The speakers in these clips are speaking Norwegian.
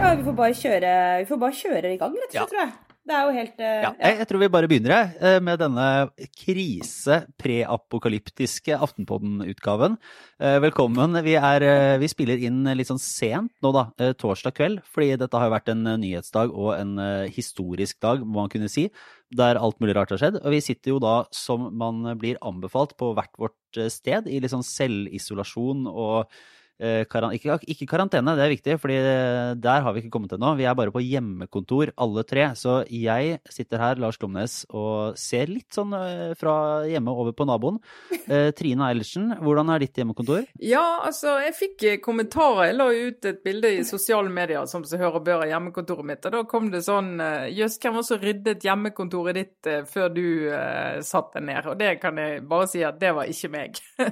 Ja, vi får bare kjøre, vi får bare kjøre i gang, rett og slett, Ja. tror jeg. Det er jo helt uh, Ja, jeg, jeg tror vi bare begynner jeg, eh, med denne krise-preapokalyptiske Aftenpodden-utgaven. Eh, Velkommen. Vi, er, vi spiller inn litt sånn sent nå, da, torsdag kveld, fordi dette har jo vært en nyhetsdag og en historisk dag, må man kunne si, der alt mulig rart har skjedd. Og vi sitter jo da, som man blir anbefalt, på hvert vårt sted, i litt sånn selvisolasjon og karan ikke, ikke karantene, det er viktig, fordi eh, der har vi ikke kommet ennå. Vi er bare på hjemmekontor, alle tre. Så jeg sitter her, Lars Glomnes, og ser litt sånn eh, fra hjemme over på naboen. Eh, Trine Eilertsen, hvordan er ditt hjemmekontor? Ja, altså, jeg fikk eh, kommentarer. Jeg la ut et bilde i sosiale medier som seg hører bør av hjemmekontoret mitt, og da kom det sånn eh, Jøss, hvem var det som ryddet hjemmekontoret ditt eh, før du uh, satte deg ned? Og det kan jeg bare si at det var ikke meg.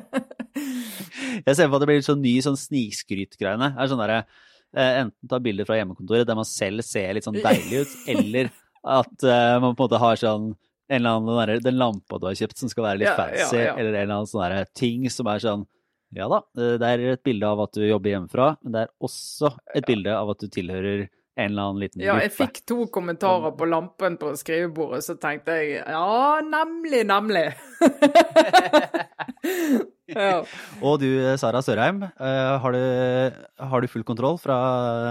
Jeg ser meg at det blir litt sånn ny sånn snikskrytgreiene. Det er sånn derre eh, Enten ta bilder fra hjemmekontoret der man selv ser litt sånn deilig ut, eller at eh, man på en måte har sånn en eller annen den, der, den lampa du har kjøpt som skal være litt Ja, ja, fancy, ja. eller en eller annen sånn ting som er sånn Ja da, eh, det er et bilde av at du jobber hjemmefra, men det er også et bilde av at du tilhører en eller annen liten Ja, jeg fikk to kommentarer på lampen på skrivebordet, så tenkte jeg ja, nemlig, nemlig. ja. Og du, Sara Sørheim, eh, har du, har du full kontroll fra,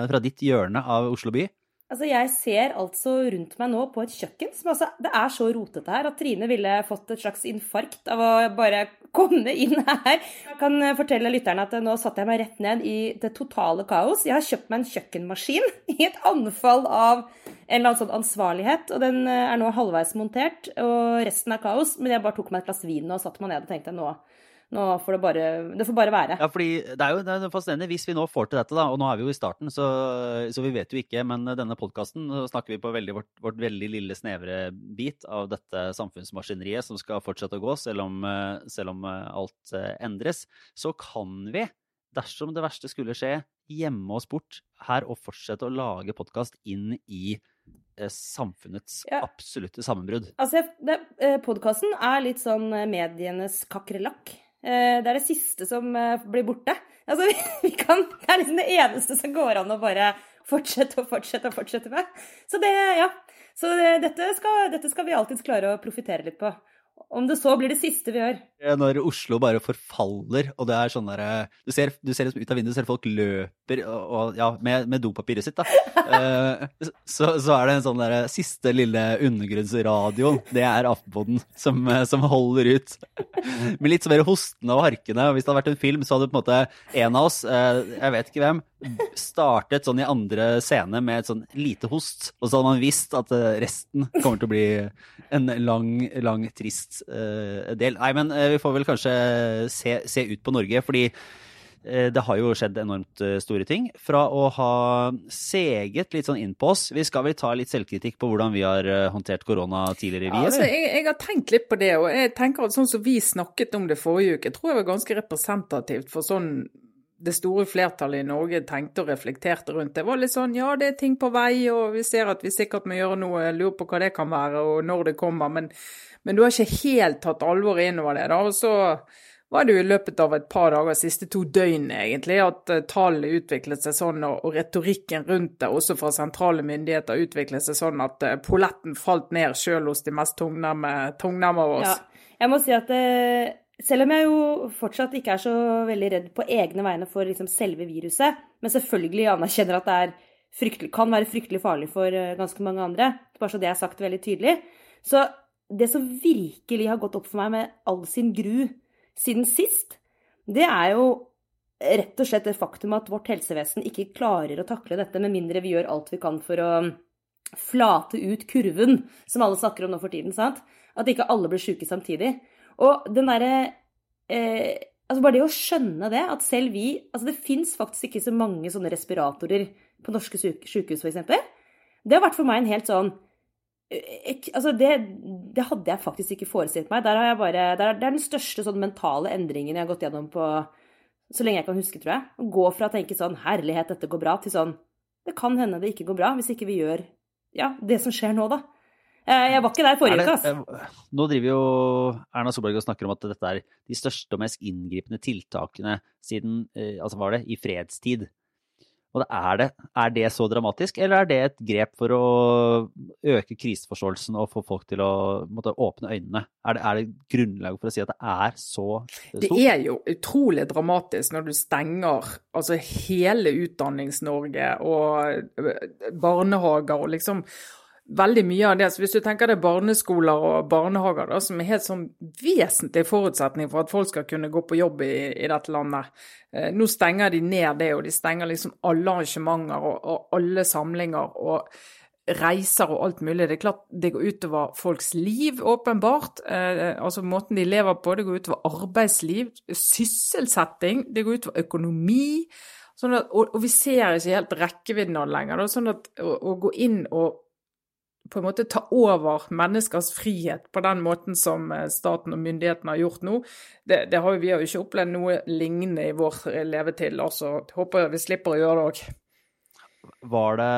fra ditt hjørne av Oslo by? Altså, jeg ser altså rundt meg nå på et kjøkken som altså Det er så rotete her at Trine ville fått et slags infarkt av å bare komme inn her. Jeg kan eh, fortelle lytterne at nå satte jeg meg rett ned i det totale kaos. Jeg har kjøpt meg en kjøkkenmaskin i et anfall av en eller annen sånn ansvarlighet, og den eh, er nå halvveis montert, og resten er kaos. Men jeg bare tok meg et glass vin og satte meg ned og tenkte nå, nå får det bare Det får bare være. Ja, fordi det er jo det er fascinerende hvis vi nå får til dette, da, og nå er vi jo i starten, så, så vi vet jo ikke, men denne podkasten snakker vi på veldig, vårt, vårt veldig lille, snevre bit av dette samfunnsmaskineriet som skal fortsette å gå, selv om, selv om eh, alt eh, endres. Så kan vi, dersom det verste skulle skje, gjemme oss bort her og fortsette å lage podkast inn i eh, samfunnets Ja. absolutte sammenbrudd. Altså, Podkasten er litt sånn medienes kakerlakk. Eh, Det er det siste som eh, blir borte. Altså, kan, det er liksom det eneste som går an å bare fortsette og fortsette og fortsette med. Så det, ja. Så det, dette, skal, dette skal vi alltids klare å profitere litt på. Om det så blir det siste vi gjør. Eh, Når Oslo bare forfaller, og det er sånn derre Du ser, du ser liksom ut av vinduet, ser folk løper og, og, ja, med, med dopapiret sitt, da. uh, så, så er det en sånn derre siste lille undergrunnsradioen. Det er Aftenposten som, eh, som holder ut. Med litt mer hostende og harkende. Hvis det hadde vært en film, så hadde på en måte en av oss, uh, jeg vet ikke hvem, startet sånn i andre scene med et sånn lite host, og så hadde man visst at eh, resten kommer til å bli en lang, lang, trist eh, del. Nei, men eh, vi får vel kanskje se, se ut på Norge, fordi det har jo skjedd enormt store ting. Fra å ha seget litt sånn inn på oss Vi skal vel ta litt selvkritikk på hvordan vi har håndtert korona tidligere, vi, Ja, altså, jeg, jeg har tenkt litt på det, og jeg tenker at sånn som vi snakket om det forrige uke, tror jeg var ganske representativt for sånn det store flertallet i Norge tenkte og reflekterte rundt. Det var litt sånn ja, det er ting på vei, og vi ser at vi sikkert må gjøre noe, jeg lurer på hva det kan være, og når det kommer. Men, men du har ikke helt tatt alvoret innover det. da, og så var det jo i løpet av et par dager, siste to døgn egentlig, at uh, tallene utviklet seg sånn, og, retorikken rundt det, også fra sentrale myndigheter, utviklet seg sånn at uh, polletten falt ned sjøl hos de mest tungnemme, av oss. Ja. Jeg må si at eh, selv om jeg jo fortsatt ikke er så veldig redd på egne vegne for liksom selve viruset, men selvfølgelig anerkjenner at det kan være fryktelig farlig for eh, ganske mange andre, bare så det er sagt veldig tydelig, så det som virkelig har gått opp for meg med all sin gru siden sist, det er jo rett og slett det faktum at vårt helsevesen ikke klarer å takle dette, med mindre vi gjør alt vi kan for å flate ut kurven, som alle snakker om nå for tiden, sant? At ikke alle blir syke samtidig. Og den derre eh, Altså bare det å skjønne det, at selv vi Altså det fins faktisk ikke så mange sånne respiratorer på norske syk sykehus, f.eks. Det har vært for meg en helt sånn ek, Altså det, det hadde jeg faktisk ikke forestilt meg. Der har jeg bare, det er den største sånn mentale endringen jeg har gått gjennom på så lenge jeg kan huske, tror jeg. Å gå fra å tenke sånn 'herlighet, dette går bra', til sånn 'det kan hende det ikke går bra hvis ikke vi gjør ja, det som skjer nå, da'. Eh, jeg var ikke der forrige uke, altså. Nå driver jo Erna Solberg og snakker om at dette er de største og mest inngripende tiltakene siden altså var det, i fredstid. Og er det, er det så dramatisk, eller er det et grep for å øke kriseforståelsen og få folk til å måtte, åpne øynene? Er det, er det, grunnlag for å si at det er så stort? Det er jo utrolig dramatisk når du stenger altså hele Utdannings-Norge og barnehager og liksom veldig mye av det. Så hvis du tenker er barneskoler og barnehager da, som er helt sånn vesentlig forutsetning for at folk skal kunne gå på jobb i, i dette landet. Eh, nå stenger de ned det, og de stenger liksom alle arrangementer og, og, alle samlinger og reiser og alt mulig. Det er klart det går utover folks liv, åpenbart. Eh, altså måten de lever på. Det går utover arbeidsliv, sysselsetting, det går utover økonomi. Sånn at, og, og, vi ser ikke helt rekkevidden av det lenger. Da, sånn at å, å gå inn og på en måte ta over menneskers frihet på den måten som eh, staten og myndighetene har gjort nå. Det, det har vi har jo ikke opplevd noe lignende i vår levetid. altså Håper vi slipper å gjøre det òg. Var det,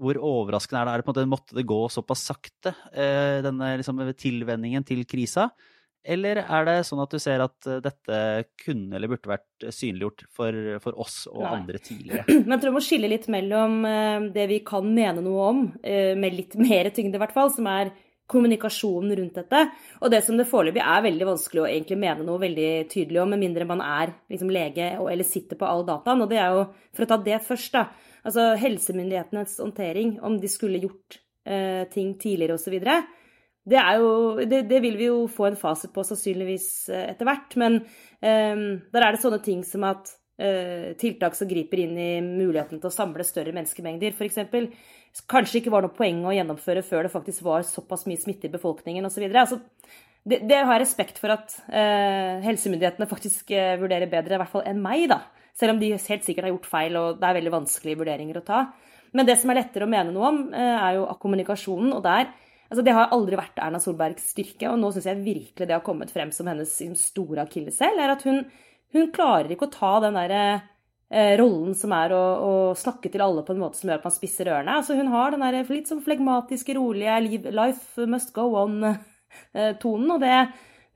Hvor overraskende er det? Er det på en måte, Måtte det gå såpass sakte, eh, denne liksom, tilvenningen til krisa? Eller er det sånn at du ser at eh, dette kunne eller burde vært synliggjort for, for oss og Nei. andre tidligere? Men jeg tror vi må skille litt mellom eh, det vi kan mene noe om, eh, med litt mer tyngde i hvert fall, som er kommunikasjonen rundt dette, og det som det foreløpig er veldig vanskelig å egentlig mene noe veldig tydelig om, med mindre man er liksom, lege eller sitter på all dataen. Og det er jo, for å ta det først, da, altså helsemyndighetenes håndtering, om de skulle gjort eh, ting tidligere osv. Det, jo, det, det, vil vi jo få en fasit på sannsynligvis eh, etter hvert. Men um, der er det sånne ting som at uh, tiltak som griper inn i muligheten til å samle større menneskemengder, f.eks. Kanskje ikke var noe poeng å gjennomføre før det faktisk var såpass mye smitte i befolkningen osv. Altså, det, det har jeg respekt for at uh, helsemyndighetene faktisk uh, vurderer bedre, i hvert fall enn meg, da. Selv om de helt sikkert har gjort feil, og det er veldig vanskelige vurderinger å ta. Men det som er lettere å mene noe om, er jo kommunikasjonen. Og der Altså, det har aldri vært Erna Solbergs styrke, og nå syns jeg virkelig det har kommet frem som hennes liksom, store akilleshæl. er at hun, hun, klarer ikke å ta den derre eh, rollen som er å, å, snakke til alle på en måte som gjør at man spisser ørene. Altså, hun har den der litt sånn flegmatiske, rolige 'life must go on'-tonen, og det,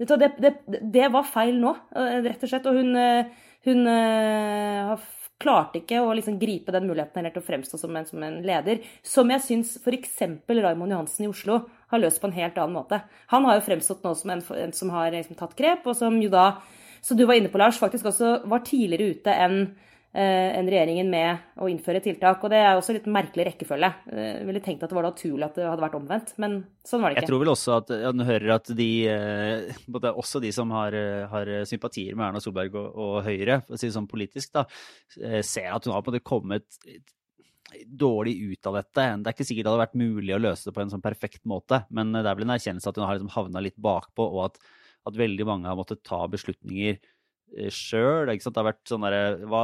det, det, det, var feil nå, eh, rett og slett. Og hun, eh, hun har klarte ikke å liksom gripe den muligheten heller til å fremstå som en, som en leder. Som jeg syns f.eks. Raymond Johansen i Oslo har løst på en helt annen måte. Han har jo fremstått nå som en, en som har liksom, tatt grep, og som jo da, som du var inne på, Lars, faktisk også var tidligere ute enn enn regjeringen med å innføre tiltak. Og det er også litt merkelig rekkefølge. Jeg eh, ville tenkt at det var naturlig at det hadde vært omvendt, men sånn var det ikke. Jeg tror vel også at ja, hører at de, eh, både også de som har, har sympatier med Erna Solberg og, og Høyre, for å si det sånn politisk, da, ser at hun har på en måte kommet dårlig ut av dette. Det er ikke sikkert det hadde vært mulig å løse det på en sånn perfekt måte, men det er vel en erkjennelse at hun har liksom havna litt bakpå, og at, at veldig mange har måttet ta beslutninger Eh, sjøl. Det har vært sånn hva,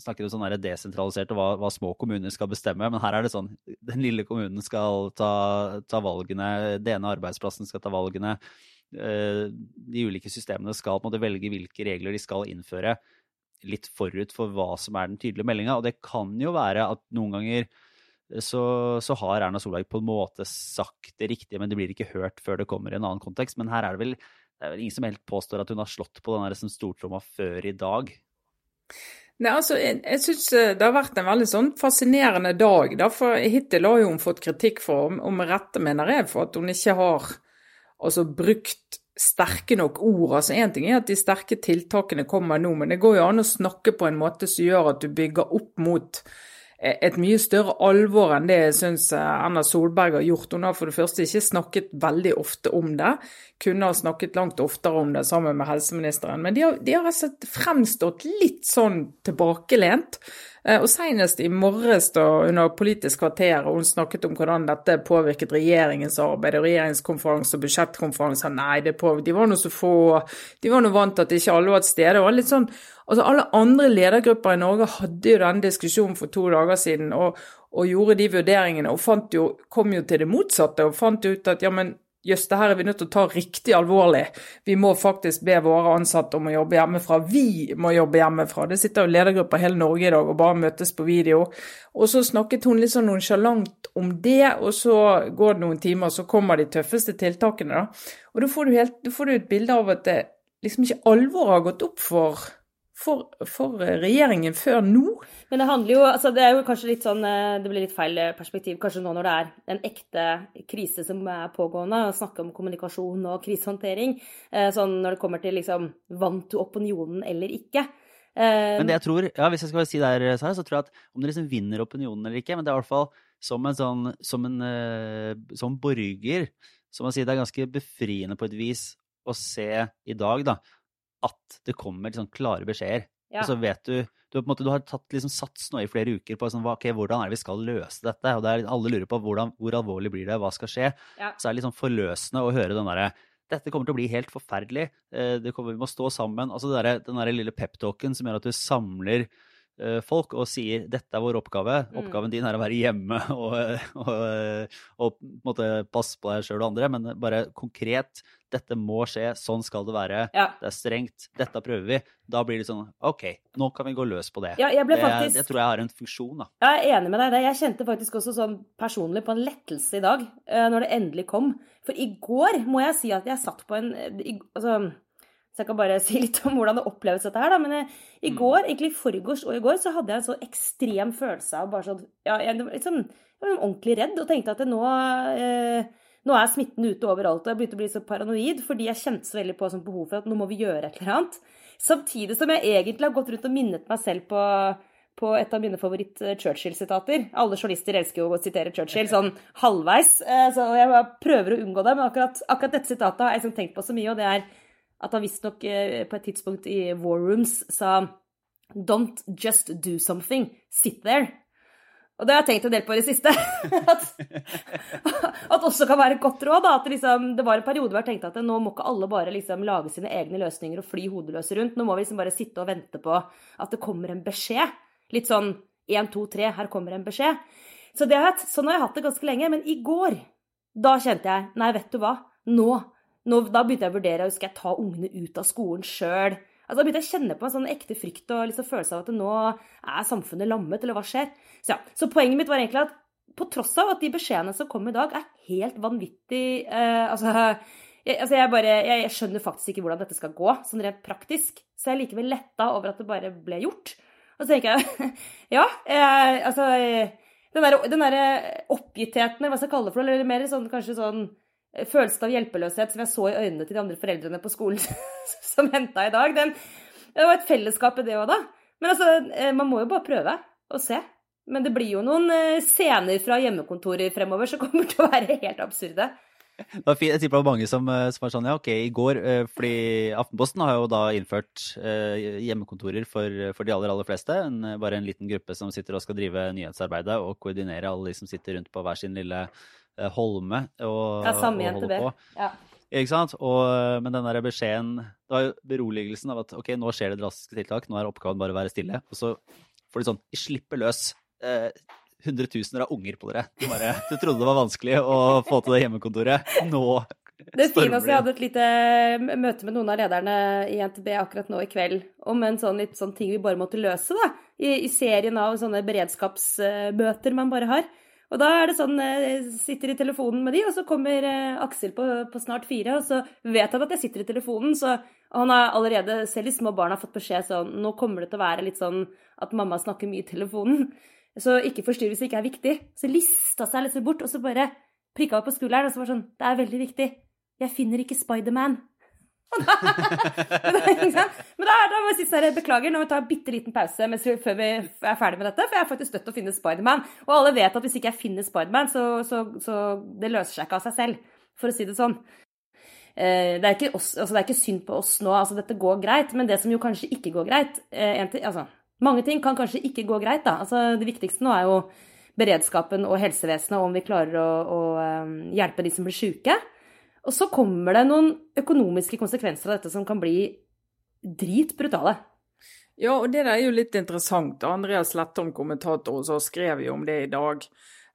Snakker om sånn desentralisert og hva, hva, små kommuner skal bestemme. Men her er det sånn den lille kommunen skal ta, ta valgene, det ene arbeidsplassen skal ta valgene. Eh, de ulike systemene skal på en måte velge hvilke regler de skal innføre litt forut for hva som er den tydelige meldinga. Og det kan jo være at noen ganger så, så, har Erna Solberg på en måte sagt det riktige, men det blir ikke hørt før det kommer i en annen kontekst. Men her er det vel det er vel ingen som helt påstår at hun har slått på den liksom stortromma før i dag. Nei, altså, Jeg, jeg syns eh, det har vært en veldig sånn fascinerende dag. Da, for Hittil har hun fått kritikk for, med rette mener jeg, for at hun ikke har altså, brukt sterke nok ord. Altså Én ting er at de sterke tiltakene kommer nå, men det går jo an å snakke på en måte som gjør at du bygger opp mot et mye større alvor enn det jeg syns eh, Erna Solberg har gjort. Hun har for det første ikke snakket veldig ofte om det, kunne ha snakket langt oftere om det sammen med helseministeren. Men de har, de har altså fremstått litt sånn tilbakelent. Eh, og senest i morges da, under Politisk kvarter, og hun snakket om hvordan dette påvirket regjeringens arbeid, og regjeringskonferanse og budsjettkonferanse. Nei, på, de var nå så få, de var nå vant til at ikke alle var til stede. Det var litt sånn, altså Alle andre ledergrupper i Norge hadde jo denne diskusjonen for to dager siden og, og gjorde de vurderingene, og jo, kom jo til det motsatte og fant ut at ja, men jøss, det her er vi nødt til å ta riktig alvorlig. Vi må faktisk be våre ansatte om å jobbe hjemmefra. Vi må jobbe hjemmefra. Det sitter jo ledergrupper hele Norge i dag og bare møtes på video. Og så snakket hun litt sånn nonsjalant om det, og så går det noen timer, og så kommer de tøffeste tiltakene, da. Og da får du, helt, da får du et bilde av at det liksom ikke alvoret har gått opp for for, for, regjeringen før nå. Men det handler jo altså Det er jo kanskje litt sånn eh, Det blir litt feil perspektiv kanskje nå når det er en ekte krise som er pågående, å snakke om kommunikasjon og krisehåndtering. Eh, sånn når det kommer til liksom Vant du opinionen eller ikke? Eh, men det jeg tror, ja, hvis jeg skal si der, så tror jeg at om du liksom vinner opinionen eller ikke, men det er i hvert fall som en sånn Som en som borger, så må jeg si det er ganske befriende på et vis å se i dag, da at det kommer liksom klare beskjeder. Ja. Og så vet du du, måte, du har tatt, liksom, sats nå i flere uker på sånn, okay, hvordan er det vi skal løse dette. og er, Alle lurer på hvordan, hvor alvorlig blir det, hva skal skje. Ja. Så er det litt sånn forløsende å høre den derre dette kommer til å bli helt forferdelig. Eh, kommer, vi må stå sammen. Altså der, den der lille peptalken som gjør at du samler uh, folk og sier dette er vår oppgave. Mm. Oppgaven din er å være hjemme og, og, og, og på en måte passe på deg sjøl og andre, men bare konkret dette må skje, sånn skal det være. Ja. Det er strengt. Dette prøver vi. Da blir det sånn OK, nå kan vi gå løs på det. Ja, jeg ble faktisk... det, det tror jeg har en funksjon, da. Jeg er enig med deg. Jeg kjente faktisk også sånn personlig på en lettelse i dag, eh, når det endelig kom. For i går må jeg si at jeg satt på en altså, så jeg kan bare si litt om hvordan det oppleves dette her, da. Men eh, i mm. går, egentlig i forgårs og i går, så hadde jeg en så ekstrem følelse av bare sånn Ja, jeg, liksom, jeg var ordentlig redd og tenkte at det nå eh, nå er smitten ute overalt, og jeg begynte å bli så paranoid fordi jeg kjente så veldig på sånn behov for at nå må vi gjøre et eller annet. Samtidig som jeg egentlig har gått rundt og minnet meg selv på, på et av mine favoritt-Churchill-sitater. Alle journalister elsker jo å sitere Churchill sånn halvveis, eh, så jeg prøver å unngå det. Men akkurat, akkurat dette sitatet har jeg liksom tenkt på så mye, og det er at han visstnok eh, på et tidspunkt i War Rooms sa Don't just do something. Sit there. Og det har jeg tenkt en del på i det siste. at, at også kan være et godt råd. Da, at liksom, det var en periode hvor jeg tenkte at nå må ikke alle bare liksom lage sine egne løsninger og fly hodeløse rundt. Nå må vi liksom bare sitte og vente på at det kommer en beskjed. Litt sånn 1, 2, 3, her kommer en beskjed. Så det, sånn har jeg hatt det ganske lenge. Men i går, da kjente jeg Nei, vet du hva. Nå, nå da begynte jeg å vurdere skal jeg ta ungene ut av skolen sjøl. Altså, da begynte jeg å kjenne på en sånn ekte frykt og liksom følelse av at nå er samfunnet lammet, eller hva skjer? Så, ja. så poenget mitt var egentlig at på tross av at de beskjedene som kom i dag, er helt vanvittig eh, altså, jeg, altså jeg, bare, jeg, jeg, skjønner faktisk ikke hvordan dette skal gå, sånn rent praktisk. Så jeg er likevel letta over at det bare ble gjort. Og så tenker jeg Ja, eh, altså Den derre der oppgittheten, eller hva skal jeg kalle det for, eller mer sånn kanskje sånn følelsen av hjelpeløshet som jeg så i øynene til de andre foreldrene på skolen som henta i dag, den, det var et fellesskap i det òg, da. Men altså, eh, man må jo bare prøve og se. Men det blir jo noen eh, scener fra hjemmekontorer fremover som kommer til å være helt absurde. Det var fint. Jeg tipper det var mange som, eh, som, var sånn ja, ok, i går Fordi Aftenposten har jo da innført hjemmekontorer for, for de aller, aller fleste. En, bare en liten gruppe som sitter og skal drive nyhetsarbeidet og koordinere alle de som sitter rundt på hver sin lille holme og, ja, samme og NTB. Ja. Ikke sant? Og, eh, men den der beskjeden Det var jo beroligelsen av at ok, nå skjer det drastiske tiltak, nå er oppgaven bare å være stille. Og så får de sånn De slipper løs. Eh, hundretusener av unger på dere. Du, bare, du trodde det var vanskelig å få til det hjemmekontoret. Nå det fine også, Jeg hadde et lite møte med noen av lederne i NTB akkurat nå i kveld om en sånn, litt sånn ting vi bare måtte løse, da. I, i serien av sånne beredskapsmøter man bare har. Og da er det sånn, eh, sitter i telefonen med de, og så kommer eh, Aksel på, på, snart fire, og så vet han at jeg sitter i telefonen, så han har allerede, selv de små barna, fått beskjed sånn Nå kommer det til å være litt sånn at mamma snakker mye i telefonen. Så ikke forstyrr hvis det ikke er viktig. Så lista seg litt bort, og så bare prikka opp på skulderen, og så var det sånn Det er veldig viktig. Jeg finner ikke Spiderman men da, da må jeg si sånn beklager, nå må vi ta en bitte liten pause mens, før vi er ferdig med dette. For jeg er faktisk nødt til å finne Spiderman. Og alle vet at hvis ikke jeg finner Spiderman, så, så, så det løser seg ikke av seg selv. For å si det sånn. Eh, det, er oss, altså det, er ikke synd på oss nå, altså dette går greit. Men det som jo kanskje ikke går greit eh, altså, Mange ting kan kanskje ikke gå greit, da. Altså, det viktigste nå er jo beredskapen og helsevesenet, og om vi klarer å, å eh, hjelpe de som blir sjuke. Og så kommer det noen økonomiske konsekvenser av dette som kan bli dritbrutale. Ja, og det der er jo litt interessant. Andreas Lettom, kommentator hos oss, skrev jo om det i dag.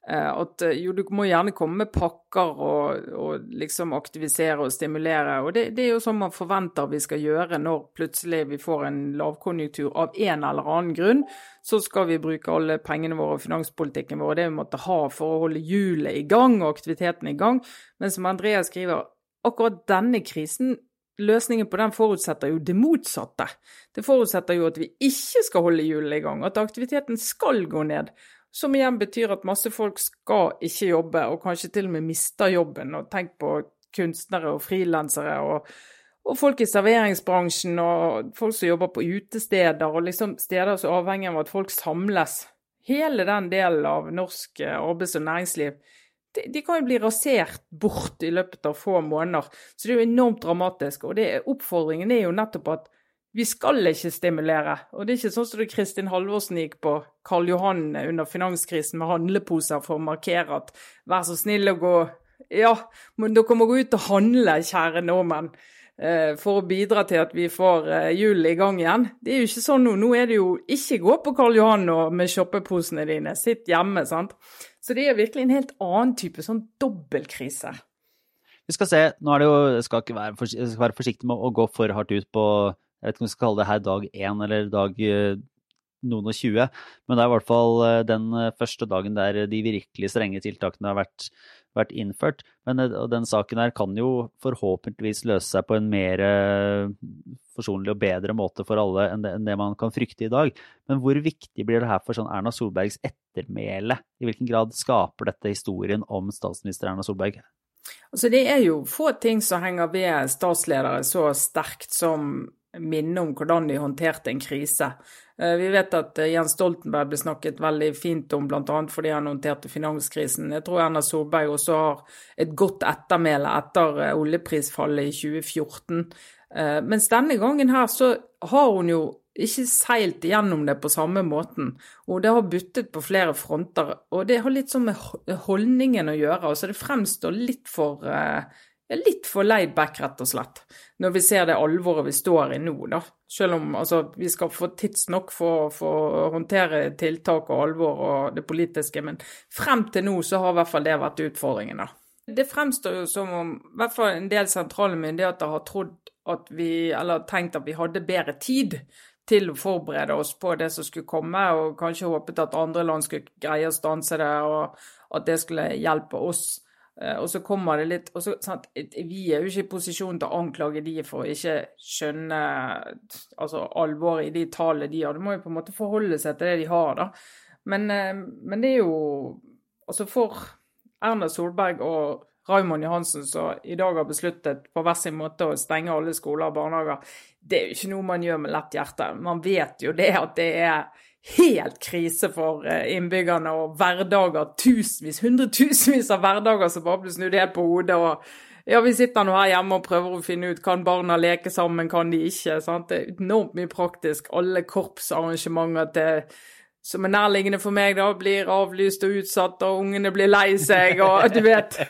Eh, at eh, jo, du må gjerne komme med pakker og, og liksom aktivisere og stimulere. Og det, det, er jo sånn man forventer vi skal gjøre når plutselig vi får en lavkonjunktur av en eller annen grunn. Så skal vi bruke alle pengene våre og finanspolitikken vår, det vi måtte ha for å holde hjulet i gang og aktiviteten i gang. Men som Andreas skriver, akkurat denne krisen Løsningen på den forutsetter jo det motsatte. Det forutsetter jo at vi ikke skal holde hjulene i gang, at aktiviteten skal gå ned. Som igjen betyr at masse folk skal ikke jobbe, og kanskje til og med mister jobben. Og tenk på kunstnere og frilansere og, og, folk i serveringsbransjen og folk som jobber på utesteder og liksom steder som er avhengig av at folk samles. Hele den delen av norsk eh, arbeids- og næringsliv de, kan jo bli rasert bort i løpet av få måneder. Så det er jo enormt dramatisk. Og det, oppfordringen er jo nettopp at vi skal ikke stimulere. Og det er ikke sånn som det Kristin Halvorsen gikk på Karl Johan under finanskrisen med handleposer for å markere at vær så snill å gå Ja, men dere må gå ut og handle, kjære nordmenn, eh, for å bidra til at vi får eh, hjulene i gang igjen. Det er jo ikke sånn nå. Nå er det jo ikke gå på Karl Johan med shoppeposene dine. Sitt hjemme, sant. Så det er virkelig en helt annen type sånn dobbeltkrise. Vi skal se. Nå er det jo skal ikke være, skal være forsiktig med å gå for hardt ut på jeg vet ikke om vi skal kalle det her dag én eller dag eh, noen og tjue, men det er i hvert fall eh, den eh, første dagen der de virkelig strenge tiltakene har vært, vært innført. Men den saken her kan jo forhåpentligvis løse seg på en mer forsonlig og bedre måte for alle enn det, enn det, man kan frykte i dag. Men hvor viktig blir det her for sånn Erna Solbergs ettermæle? I hvilken grad skaper dette historien om statsminister Erna Solberg? Altså Det er jo få ting som henger ved statsledere så sterkt som minne om hvordan de håndterte en krise. Eh, vi vet at eh, Jens Stoltenberg ble snakket veldig fint om, bl.a. fordi han håndterte finanskrisen. Jeg tror Erna Solberg også har et godt ettermæle etter eh, oljeprisfallet i 2014. Mens denne gangen her så har hun jo ikke seilt gjennom det på samme måten. Og det har buttet på flere fronter. Og det har litt sånn med holdningen å gjøre. Altså det fremstår litt for er litt for laid back, rett og slett, når vi ser det alvoret vi står i nå, da. Selv om altså, vi skal få tidsnok for, for å håndtere tiltak og alvor og det politiske, men frem til nå så har i hvert fall det vært utfordringen, da. Det fremstår jo som om i hvert fall en del sentrale myndigheter har trodd at vi, eller tenkt at vi hadde bedre tid til å forberede oss på det som skulle komme, og kanskje håpet at andre land skulle greie å stanse det, og at det skulle hjelpe oss. Eh, og så kommer det litt så, sant, Vi er jo ikke i posisjon til å anklage de for å ikke skjønne altså, alvoret i de tallene de har. Du må jo på en måte forholde seg til det de har, da. Men, eh, men det er jo Altså for Erna Solberg og Raymond Johansen, som i dag har besluttet på hver sin måte å stenge alle skoler og barnehager, det er jo ikke noe man gjør med lett hjerte. Man vet jo det at det er helt krise for eh, innbyggerne og hverdager, tusenvis, hundretusenvis av hverdager som bare blir snudd helt på hodet. og ja, Vi sitter nå her hjemme og prøver å finne ut kan barna leke sammen, kan de ikke. sant? Det er enormt mye praktisk. Alle korpsarrangementer til, som er nærliggende for meg, da, blir avlyst og utsatt, og ungene blir lei seg, og du vet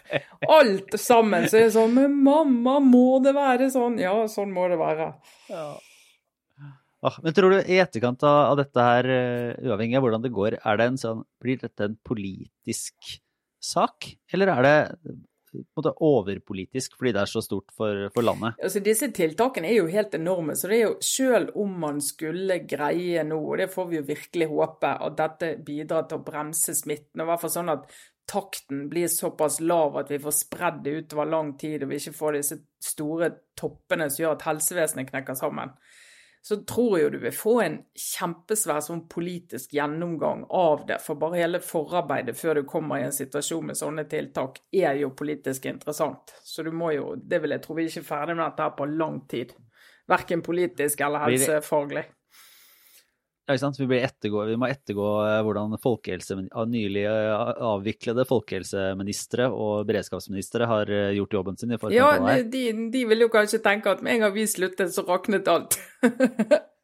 Alt sammen. Så er det sånn Men mamma, må det være sånn? Ja, sånn må det være. Ja. Ah, men tror du i etterkant av, dette her, uh, uavhengig av hvordan det går, det sånn, blir dette en politisk sak? Eller er det måte, overpolitisk fordi det er så stort for, for, landet? Altså, disse tiltakene er jo helt enorme. så det er jo Selv om man skulle greie nå, og det får vi jo virkelig håpe, at dette bidrar til å bremse smitten, og hvert fall sånn at takten blir såpass lav at vi får spredd det utover lang tid, og vi ikke får disse store toppene som gjør at helsevesenet knekker sammen så tror jeg jo du vil få en kjempesvær sånn politisk gjennomgang av det. For bare hele forarbeidet før du kommer i en situasjon med sånne tiltak, er jo politisk interessant. Så du må jo Det vil jeg tro vi er ikke ferdig med dette her på lang tid. Verken politisk eller helsefaglig. Ja, ikke sant? Vi, ettergå, vi må ettergå eh, hvordan nylig eh, avviklede folkehelseministre og beredskapsministre har eh, gjort jobben sin. i Ja, de, de, vil jo kanskje tenke at med en gang vi sluttet, så raknet alt.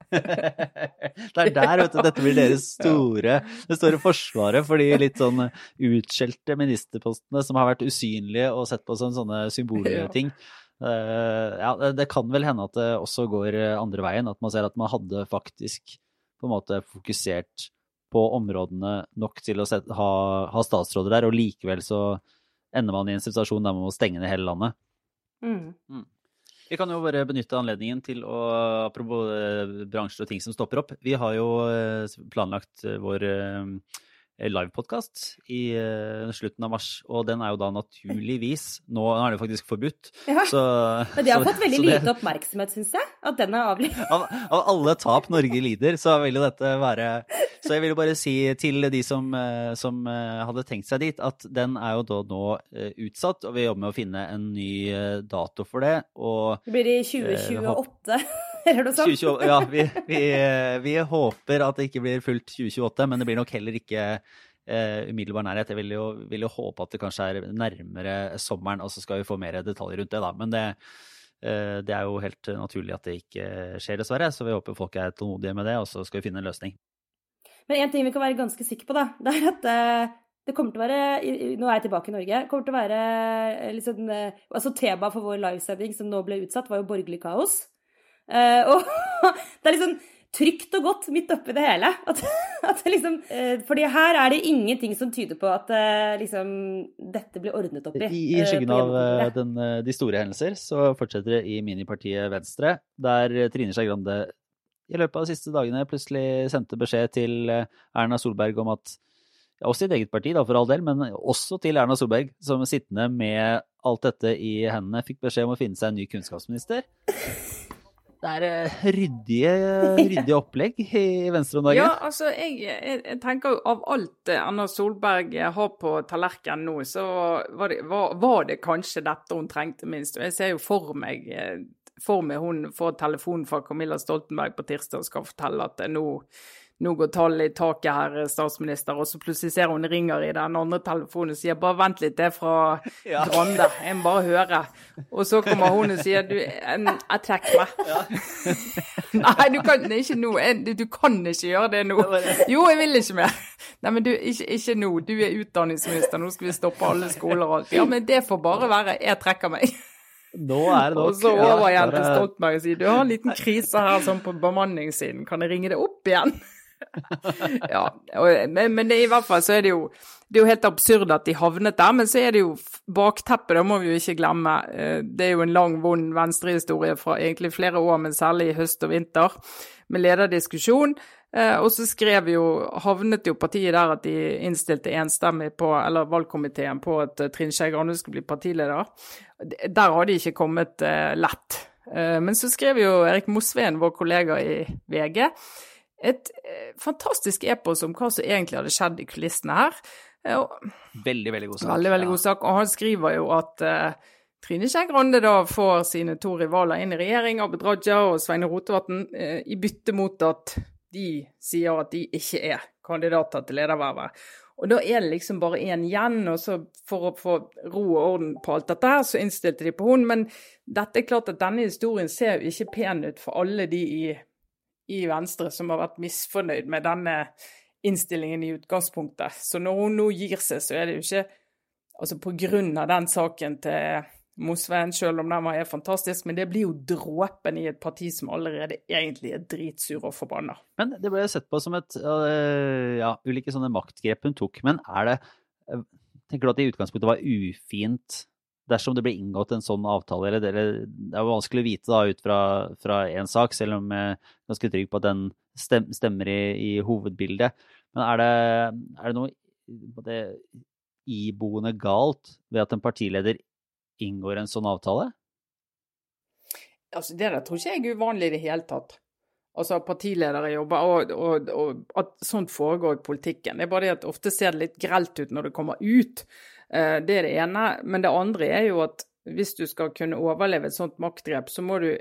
det er der vet du, dette blir deres store, det store forsvaret for de litt sånn utskjelte ministerpostene som har vært usynlige og sett på som sånne symbolting. Ja. ja, det kan vel hende at det også går andre veien, at man ser at man hadde faktisk på en måte fokusert på områdene nok til å sette, ha, ha, statsråder der, og likevel så ender man i en situasjon der man må stenge ned hele landet. Mm. Mm. Vi kan jo bare benytte anledningen til å, apropos eh, bransjer og ting som stopper opp, vi har jo eh, planlagt vår Eh, livepodkast i uh, slutten av mars, og den er jo da naturligvis Nå er det faktisk forbudt. Ja, så, men det har så, fått veldig lite oppmerksomhet, syns jeg, at den er avlyst. Av, av, alle tap Norge lider, så vil jo dette være Så jeg vil jo bare si til de som, uh, som hadde tenkt seg dit, at den er jo da nå utsatt, og vi jobber med å finne en ny dato for det. Og, det blir i 2028. eller du sånn? 2028, ja, vi, vi, vi, håper at det ikke blir fullt 2028, men det blir nok heller ikke uh, umiddelbar nærhet. Jeg vil jo, vil jo, håpe at det kanskje er nærmere sommeren, og så skal vi få mer detaljer rundt det, da. Men det, uh, det er jo helt naturlig at det ikke skjer, dessverre. Så vi håper folk er tålmodige med det, og så skal vi finne en løsning. Men en ting vi kan være ganske sikre på, da, det er at uh, det kommer til å være Nå er jeg tilbake i Norge. kommer til å være liksom, altså Temaet for vår livesending som nå ble utsatt, var jo borgerlig kaos. Uh, og det er liksom trygt og godt midt oppi det hele. At, at liksom, uh, fordi her er det ingenting som tyder på at uh, liksom, dette blir ordnet opp i. I, i skyggen av den, de store hendelser så fortsetter det i minipartiet Venstre, der Trine Skei Grande i løpet av de siste dagene plutselig sendte beskjed til Erna Solberg om at ja, også sitt eget parti, da, for all del, men også til Erna Solberg, som sittende med alt dette i hendene, fikk beskjed om å finne seg en ny kunnskapsminister. Det er eh, ryddige, ryddige opplegg i Venstre om dagen. Ja, altså jeg, jeg, jeg, tenker jo av alt Anna Solberg har på tallerkenen nå, så var det, var, var det, kanskje dette hun trengte minst. Og jeg ser jo for meg, eh, for meg hun får telefon fra Camilla Stoltenberg på tirsdag og skal fortelle at nå nå går tallet i taket her, statsminister, og så plutselig ser hun ringer i den andre telefonen og sier bare vent litt, det er fra ja. Grande, jeg må bare høre. Og så kommer hun og sier du, jeg trekker meg. Ja. Nei, du kan ikke nå, du, du, kan ikke gjøre det nå. Jo, jeg vil ikke mer. Nei, men du, ikke, ikke nå, du er utdanningsminister, nå skal vi stoppe alle skoler og alt. Ja, men det får bare være, jeg trekker meg. Nå er det nok. Og så over igjen til Stoltenberg og sier du har en liten krise her sånn på bemanningssiden, kan jeg ringe deg opp igjen? ja, men, men i hvert fall så er det jo det er jo helt absurd at de havnet der, men så er det jo bakteppet, det må vi jo ikke glemme. Eh, det er jo en lang, vond venstrehistorie fra egentlig flere år, men særlig i høst og vinter, med lederdiskusjon. Eh, og så skrev jo, havnet jo partiet der at de innstilte enstemmig på, eller valgkomiteen på at eh, Trine Skei Grande skulle bli partileder. Der har de ikke kommet lett. Men så skrev jo Erik Mosveen, vår kollega i VG, et eh, fantastisk epos om hva som egentlig hadde skjedd i kulissene her. Og, veldig, veldig god sak. Veldig, veldig god sak. Og han skriver jo at uh, Trine Skei Grande da får sine to rivaler inn i regjering, Abid Raja og Sveine Rotevatn, uh, i bytte mot at de sier at de ikke er kandidater til ledervervet. Og da er det liksom bare én igjen, og så for å få ro og orden på alt dette her, så innstilte de på hun. Men dette er klart at denne historien ser jo ikke pen ut for alle de i i Venstre som har vært misfornøyd med denne innstillingen i utgangspunktet. Så når hun nå gir seg, så er det jo ikke altså på grunn av den saken til Mosveen, selv om den var helt fantastisk, men det blir jo dråpen i et parti som allerede egentlig er dritsur og forbanna. Men det ble sett på som et ja, ulike sånne maktgrep hun tok. Men er det Tenker du at det i utgangspunktet var ufint dersom det blir inngått en sånn avtale, eller det, er jo vanskelig å vite da ut fra én sak, selv om jeg er ganske trygg på at den stemmer i, i hovedbildet. Men er det, er det noe det, iboende galt ved at en partileder inngår en sånn avtale? Altså, det der tror ikke jeg er uvanlig i det hele tatt. Altså partiledere jobber, og, og, og, at sånt foregår i politikken. Det er bare det at ofte ser det litt grelt ut når det kommer ut. Eh, det er det ene. Men det andre er jo at hvis du skal kunne overleve et sånt maktgrep, så må du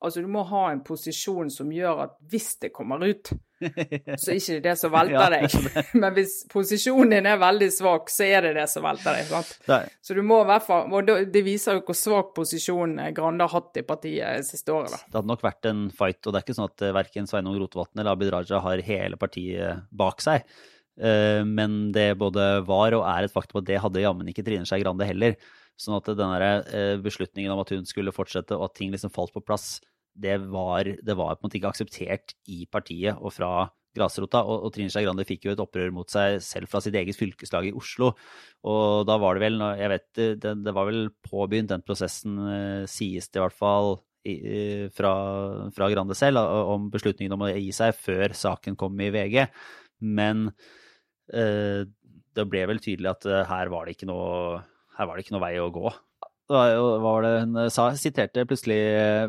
Altså, du må ha en posisjon som gjør at hvis det kommer ut, så er ikke det det som velter deg. Men hvis posisjonen din er veldig svak, så er det det som velter deg. sant? Så du må i hvert fall Og det viser jo hvor svak posisjon Grande har hatt i partiet siste året. da. Det hadde nok vært en fight, og det er ikke sånn at eh, verken Sveinung Rotevatn eller Abid Raja har hele partiet bak seg. Eh, men det både var og er et faktum at det hadde jammen ikke Trine Skei Grande heller. Sånn at den eh, beslutningen om at hun skulle fortsette, og at ting liksom falt på plass, det var, det var, på en måte ikke akseptert i partiet og fra grasrota. Og, og Trine Skei Grande fikk jo et opprør mot seg selv fra sitt eget fylkeslag i Oslo. Og da var det vel, jeg vet, det, det var vel påbegynt, den prosessen, sies det i hvert fall fra, fra, Grande selv, om beslutningen om å gi seg før saken kom i VG. Men eh, det ble vel tydelig at her var det ikke noe, det ikke noe vei å gå. Hva var det hun sa? Siterte plutselig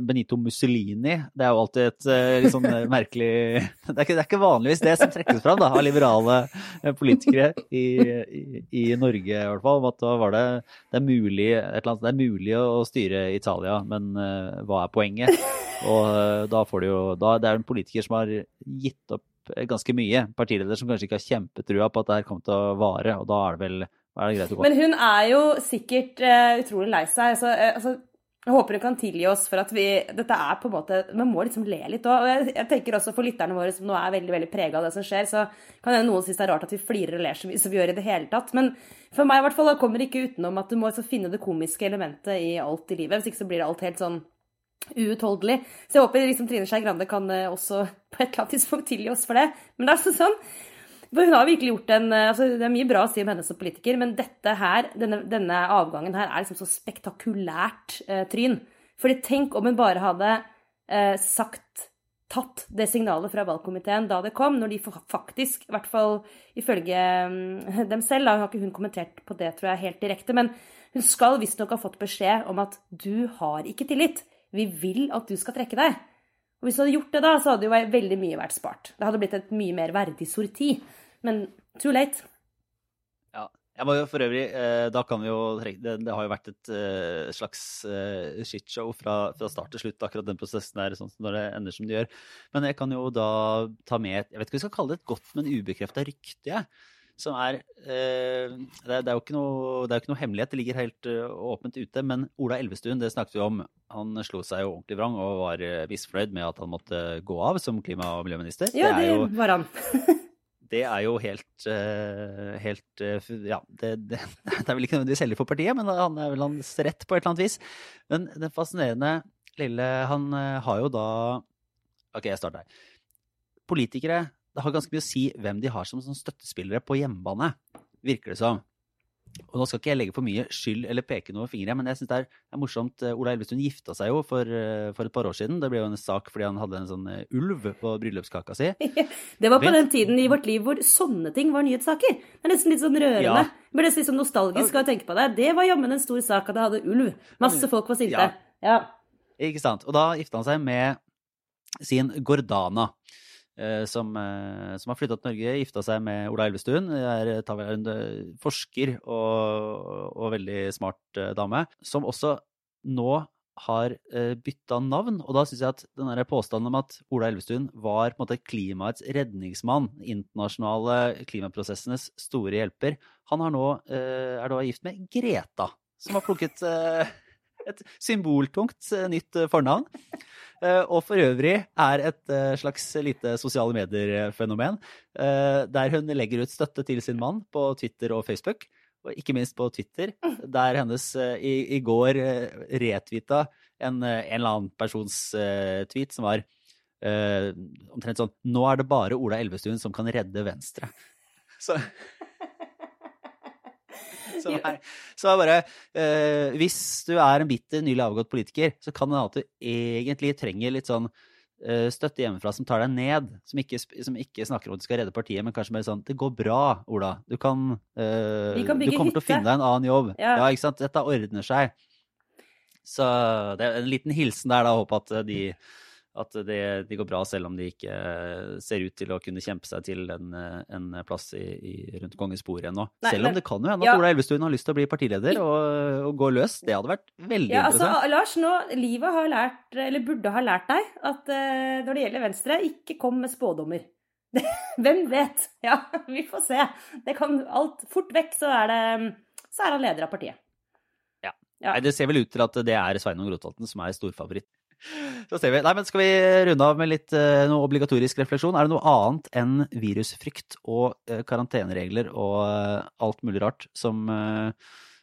Benito Mussolini. Det er jo alltid et eh, litt sånn eh, merkelig det er, ikke, det er, ikke, vanligvis det som trekkes fram da, av liberale eh, politikere i, i, i, Norge, i hvert fall. Om at var det, det, er mulig, annet, det er mulig å styre Italia, men hva er poenget? Og da får du jo da, Det er en politiker som har gitt opp ganske mye. Partileder som kanskje ikke har kjempetrua på at det her kommer til å vare, og da er det vel er det greit å gå. Men hun er jo sikkert uh, utrolig lei seg. Altså, uh, altså, jeg håper hun kan tilgi oss for at vi Dette er på en måte Man må liksom le litt òg. Og jeg, jeg, tenker også for lytterne våre som nå er veldig veldig prega av det som skjer, så kan hende noen synes det er rart at vi flirer og ler så mye som vi gjør i det hele tatt. Men for meg i hvert fall, da kommer det ikke utenom at du må finne det komiske elementet i alt i livet. Hvis ikke så blir det alt helt sånn uutholdelig. Så jeg håper liksom Trine Skei Grande kan eh, også på et eller annet tidspunkt tilgi oss for det. Men det er altså sånn for hun har virkelig gjort en eh, altså Det er mye bra å si om henne som politiker, men dette her, denne, denne avgangen her er liksom så spektakulært eh, tryn. Fordi tenk om hun bare hadde eh, sagt tatt det signalet fra valgkomiteen da det kom, når de faktisk, i hvert fall ifølge um, dem selv, da har ikke hun kommentert på det tror jeg helt direkte, men hun skal visstnok ha fått beskjed om at du har ikke tillit. Vi vil at du skal trekke deg. Og hvis du hadde gjort det da, så hadde jo veldig mye vært spart. Det hadde blitt et mye mer verdig sorti. Men too late. Ja. Jeg må jo for øvrig, eh, da kan vi jo det, det har jo vært et uh, slags uh, shitshow fra, fra, start til slutt, akkurat den prosessen der, sånn når det ender som det gjør. Men jeg kan jo da ta med Jeg vet ikke om vi skal kalle det et godt, men ubekrefta rykte, jeg. Som er eh, det, er, det, er jo ikke noe, det ikke noe hemmelighet, det ligger helt åpent ute. Men Ola Elvestuen, det snakket vi om, han slo seg jo ordentlig vrang og var misfornøyd med at han måtte gå av som klima- og miljøminister. Ja, det, det jo, var han. det er jo helt, uh, helt Ja, det, det, det, er vel ikke nødvendigvis heldig for partiet, men han er vel hans rett på et eller annet vis. Men den fascinerende lille Han har jo da Ok, jeg starter her. Politikere Det har ganske mye å si hvem de har som, som støttespillere på hjemmebane, virker det som. Og nå skal ikke jeg legge for mye skyld eller peke noe fingre, men jeg syns det er, morsomt. Eh, Ola Elvestuen gifta seg jo for, eh, for, et par år siden. Det ble jo en sak fordi han hadde en sånn eh, ulv på bryllupskaka si. det var på den tiden i vårt liv hvor sånne ting var nyhetssaker. Det er nesten litt sånn rørende. Ja. Blir nesten litt sånn nostalgisk av å tenke på det. Det var jammen en stor sak at det hadde ulv. Masse folk var sinte. Ja. ja. Ikke sant. Og da gifta han seg med sin Gordana. Eh, som, eh, som, har flytta til Norge, gifta seg med Ola Elvestuen. Er, en eh, forsker og, og, veldig smart dame. Som også nå har bytta navn. Og da syns jeg at den påstanden om at Ola Elvestuen var på en måte klimaets redningsmann, internasjonale klimaprosessenes store hjelper, han nå, er nå gift med Greta, som har plukket et symboltungt nytt fornavn. Eh, og for øvrig er et eh, slags lite sosiale medier-fenomen. Eh, der hun legger ut støtte til sin mann på Twitter og Facebook. Og ikke minst på Twitter, der hennes i, i går retvita en, en, eller annen persons tweet som var omtrent sånn Nå er det bare Ola Elvestuen som kan redde Venstre. Så så, nei. så bare eh, Hvis du er en bitter, nylig avgått politiker, så kan det hende at du egentlig trenger litt sånn eh, støtte hjemmefra som tar deg ned. Som ikke, som ikke, snakker om at du skal redde partiet, men kanskje mer sånn Det går bra, Ola. Du kan, eh, kan Du kommer til å finne deg en annen jobb. Ja. ja, ikke sant. Dette ordner seg. Så det er en liten hilsen der, da. Håper at de at det, de går bra, selv om de ikke eh, ser ut til å kunne kjempe seg til en, eh, en plass i, i, rundt kongens bord ennå. Selv om det kan jo hende at ja. Ola Elvestuen har lyst til å bli partileder og, og, gå løs. Det hadde vært veldig ja, altså. Lars, nå, livet har lært, eller burde ha lært deg, at uh, når det gjelder Venstre, ikke kom med spådommer. Hvem vet? Ja, vi får se. Det kan alt Fort vekk så er, det, så er han leder av partiet. Ja. ja. Nei, det ser vel ut til at det er Sveinung Rotevatn som er storfavoritt. Så ser vi. Nei, men Skal vi runde av med litt uh, noe obligatorisk refleksjon? Er det noe annet enn virusfrykt og uh, karanteneregler og uh, alt mulig rart som,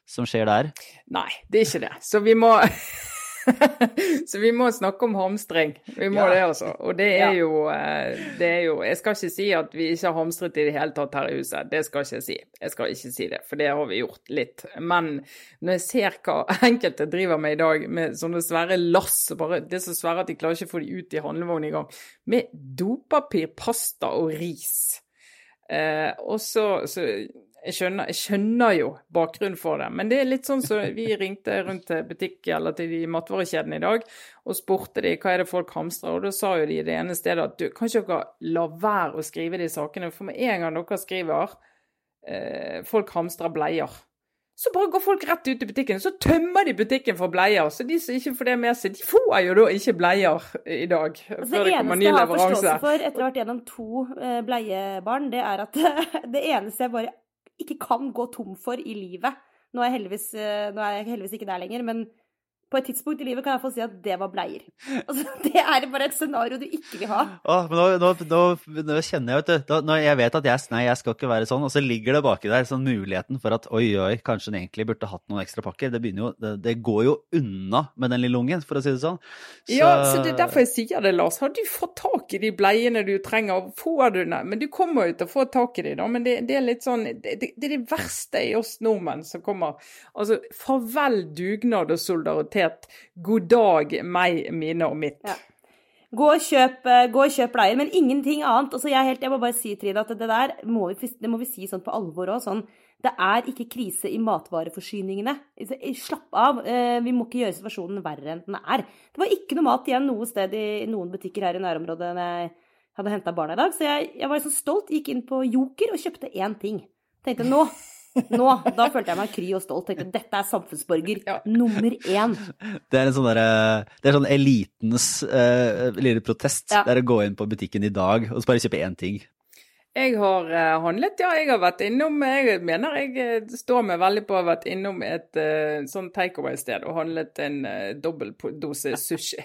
som, skjer der? Nei, det er ikke det. Så vi må så vi må snakke om hamstring. Vi må Ja. det, altså. Og det er, jo, eh, det er jo Jeg skal ikke si at vi ikke har hamstret i det hele tatt her i huset. Det skal ikke jeg si. Jeg skal ikke si det, for det har vi gjort litt. Men når jeg ser hva enkelte driver med i dag, med sånne svære lass bare, Det er så svære at de klarer ikke å få de ut i handlevognen engang. Med dopapir, pasta og ris. Eh, og så, så jeg, skjønner, jeg skjønner jo bakgrunnen for det, men det er litt sånn så vi ringte rundt til butikk eller til de matvarekjedene i dag og spurte de hva er det folk hamstrer, og da sa jo de det ene stedet at du, kan ikke dere la være å skrive de sakene, for med en gang dere skriver eh, folk hamstrer bleier, så bare går folk rett ut i butikken, så tømmer de butikken for bleier. Så de som ikke får det med seg, de får jo da ikke bleier i dag. Altså, før det det eneste ny jeg har leveranse. forståelse for etter å ha vært gjennom to eh, bleiebarn, det er at det eneste jeg bare ikke kan gå tom for i livet. Nå er eh, nå er jeg heldigvis ikke der lenger, men på et tidspunkt i livet kan jeg få si at det var bleier. Altså, det er bare et scenario du ikke vil ha. Åh, men nå, nå, nå, nå kjenner jeg, vet du nå, jeg vet at jeg, nei, jeg skal ikke være sånn, og så ligger det baki der sånn muligheten for at oi, oi, kanskje den egentlig burde hatt noen ekstra pakker. Det, jo, det, det går jo unna med den lille ungen, for å si det sånn. Ja, så det er derfor jeg sier det, Lars. Har du fått tak i de bleiene du trenger? Får du dem? Men du kommer jo til å få tak i de, da. Men det, det er litt sånn det, det, det er det verste i oss nordmenn som kommer. Altså, farvel dugnad og solidaritet. God dag, meg, mine og mitt. Ja. Gå og kjøp, eh, gå og kjøp bleier, men ingenting annet. Altså, jeg, helt, jeg må bare si, Trine, at det der må vi, det må vi si sånn på alvor òg. Sånn, det er ikke krise i matvareforsyningene. Slapp av. eh, Vi må ikke gjøre situasjonen verre enn den er. Det var ikke noe mat igjen noe sted i noen butikker her i nærområdet da jeg hadde henta barna i dag. Så jeg, jeg var så stolt. Gikk inn på Joker og kjøpte én ting. Tenkte nå nå, Da følte jeg meg kry og stolt. Tenkte dette er samfunnsborger Ja. nummer én. Det er en sånn derre Det er sånn elitens uh, lille protest. Ja. Det er å gå inn på butikken i dag og bare kjøpe én ting. Jeg har eh, handlet, ja. Jeg har vært innom Jeg mener jeg eh, står meg veldig på å ha vært innom et uh, sånn takeaway-sted og handlet en uh, dobbel dose sushi.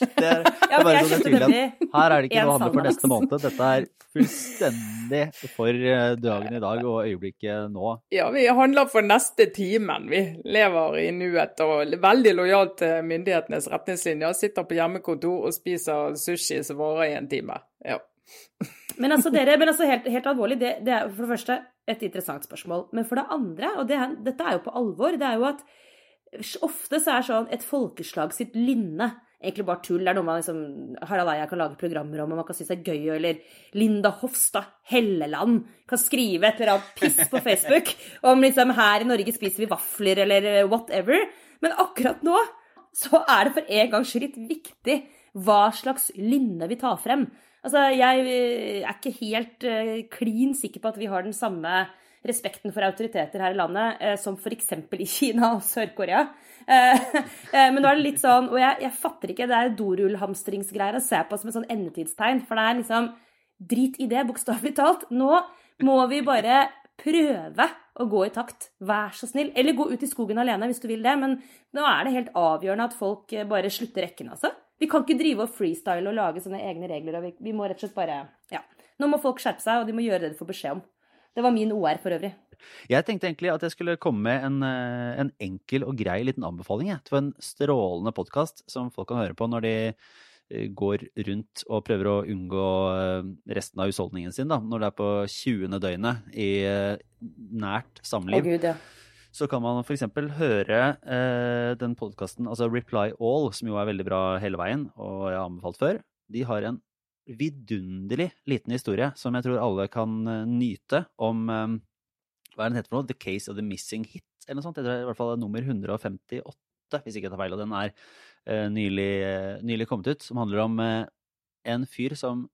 Det er, det er bare jeg sånn tydelig at her er det ikke noe å handle for neste måned. Dette er fullstendig for eh, dagen i dag og øyeblikket nå. Ja, vi handler for neste timen. Vi lever i nuet og veldig lojalt til myndighetenes retningslinjer. Sitter på hjemmekontor og spiser sushi som varer i en time. Ja. Men altså, dere, men altså helt, helt alvorlig, det, det er for det første et interessant spørsmål. Men for det andre, og det er, dette er jo på alvor, det er jo at ofte så er sånn et folkeslag sitt lynne egentlig bare tull. Det er noe man liksom Harald Eia kan lage programmer om, og man kan synes det er gøy, eller Linda Hofstad Helleland kan skrive et eller annet piss på Facebook om liksom her i Norge spiser vi vafler, eller whatever. Men akkurat nå så er det for en gangs skyld viktig hva slags lynne vi tar frem. Altså, jeg eh, er ikke helt eh, klin sikker på at vi har den samme respekten for autoriteter her i landet eh, som f.eks. i Kina og Sør-Korea. Eh, eh, men nå er det litt sånn Og jeg, jeg fatter ikke det er dorullhamstringsgreier å se på som et sånn endetidstegn. For det er liksom Drit i det, bokstavelig talt. Nå må vi bare prøve å gå i takt. Vær så snill. Eller gå ut i skogen alene hvis du vil det. Men nå er det helt avgjørende at folk bare slutter rekken, altså. Vi kan ikke drive og freestyle og lage sånne egne regler. og vi, vi må rett og slett bare Ja. Nå må folk skjerpe seg, og de må gjøre det de får beskjed om. Det var min OR for øvrig. Jeg tenkte egentlig at jeg skulle komme med en, eh, en enkel og grei liten anbefaling. Jeg. Det var en strålende podkast som folk kan høre på når de eh, går rundt og prøver å unngå eh, resten av husholdningen sin, da, når det er på 20. døgnet i nært nært Å samliv. gud, ja. så kan man f.eks. høre eh, den podkasten, altså Reply All, som jo er veldig bra hele veien, og jeg har anbefalt før. De har en vidunderlig liten historie som jeg tror alle kan eh, nyte, om eh, Hva er den heter for noe? The Case of the Missing Hit, eller noe sånt. Jeg tror det er i hvert fall nummer 158, hvis ikke jeg tar feil. Og den er eh, nylig, eh, nylig kommet ut, som handler om en fyr som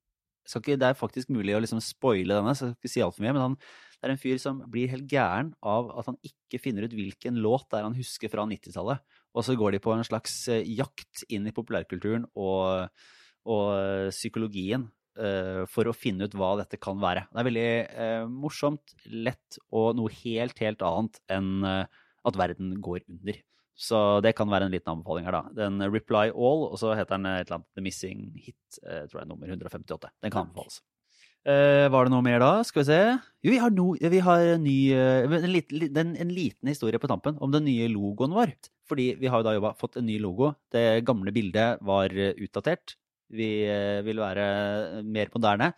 ikke, Det er faktisk mulig å liksom spoile denne, så jeg skal ikke si altfor mye. men han det er en fyr som blir helt gæren av at han ikke finner ut hvilken låt det er han husker fra 90-tallet. Og så går de på en slags jakt inn i populærkulturen og, og eh, psykologien eh, for å finne ut hva dette kan være. Det er veldig eh, morsomt, lett og noe helt, helt annet enn at verden går under. Så det kan være en liten anbefaling her, da. Den Reply All, og så heter den et eller annet The Missing Hit, tror jeg, nummer 158. Den kan anbefales. Uh, var det noe mer da? Skal vi se. Jo, vi har, no, vi har en ny uh, en, liten, en, en liten historie på tampen om den nye logoen vår. Fordi vi har jo da jobbet, fått en ny logo. Det gamle bildet var utdatert. Vi eh, vil være mer moderne.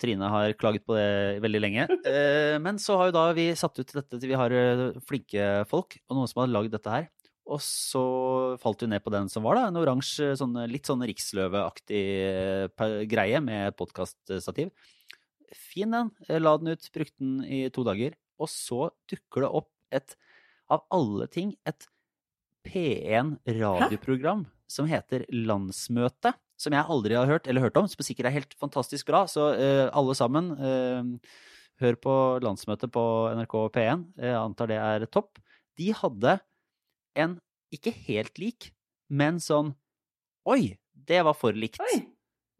Trine har klaget på det veldig lenge. Eh, men så har jo da vi satt ut dette til vi har eh, flinke folk, og noen som har lagd dette her. Og så falt vi ned på den som var, da. En oransje, sånn, litt sånn Riksløve-aktig eh, greie med podkaststativ. Fin den. La den ut, brukte den i to dager. Og så dukker det opp et, av alle ting, et P1 radioprogram som heter Landsmøte. Som jeg aldri har hørt eller hørt om, som sikkert er helt fantastisk bra. Så eh, alle sammen, eh, hør på landsmøtet på NRK P1. Jeg antar det er topp. De hadde en ikke helt lik, men sånn Oi, det var for likt Oi.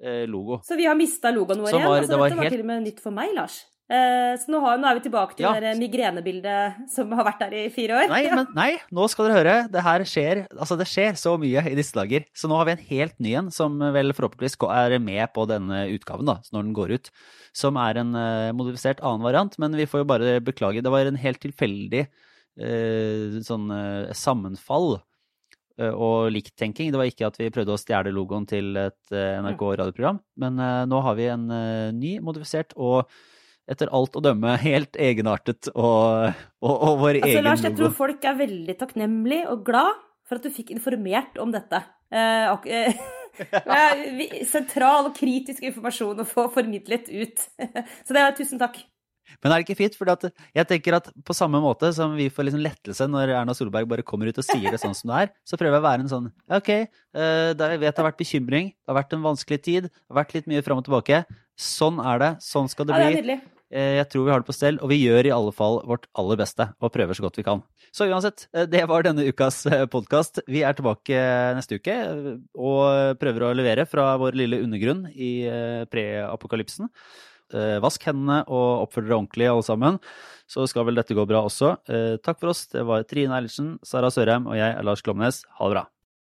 eh, logo. Så vi har mista logoen vår igjen. var- altså, det dette var helt- til og med nytt for meg, Lars. Eh, så nå, har, nå er vi tilbake til Ja. det migrenebildet som har vært der i fire år. Nei, men nei, nå skal dere høre. Det her skjer Altså, det skjer så mye i disse dager. Så nå har vi en helt ny en, som vel forhåpentligvis er med på denne utgaven, da, når den går ut. Som er en eh, modifisert annen variant, men vi får jo bare beklage. Det var en helt tilfeldig eh, sånn eh, sammenfall og likttenking. Det var ikke at vi prøvde å stjele logoen til et NRK radioprogram, men nå har vi en ny, modifisert og etter alt å dømme helt egenartet og, og, og vår Altså, egen Lars, jeg tror folk er veldig takknemlig og glad for at du fikk informert om dette. Eh, ak eh, sentral og kritisk informasjon å få formidlet ut. Så det er tusen takk. Men er det ikke fint? For jeg tenker at på samme måte som vi får liksom lettelse når Erna Solberg bare kommer ut og sier det sånn som det er, så prøver jeg å være en sånn OK, eh, jeg vet det har vært bekymring, det har vært en vanskelig tid, det har vært litt mye fram og tilbake. Sånn er det. Sånn skal det bli. Ja, det Eh, Jeg tror vi har det på stell, og vi gjør i alle fall vårt aller beste og prøver så godt vi kan. Så uansett, eh, det var denne ukas podkast. Vi er tilbake neste uke eh, og prøver å levere fra vår lille undergrunn i eh, preapokalypsen. Eh, Vask hendene og oppfør dere ordentlig, alle sammen. Så skal vel dette gå bra også. Eh, Takk for oss. Det var Trine Eilertsen, Sara Sørheim og jeg er Lars Klomnes. Ha det bra.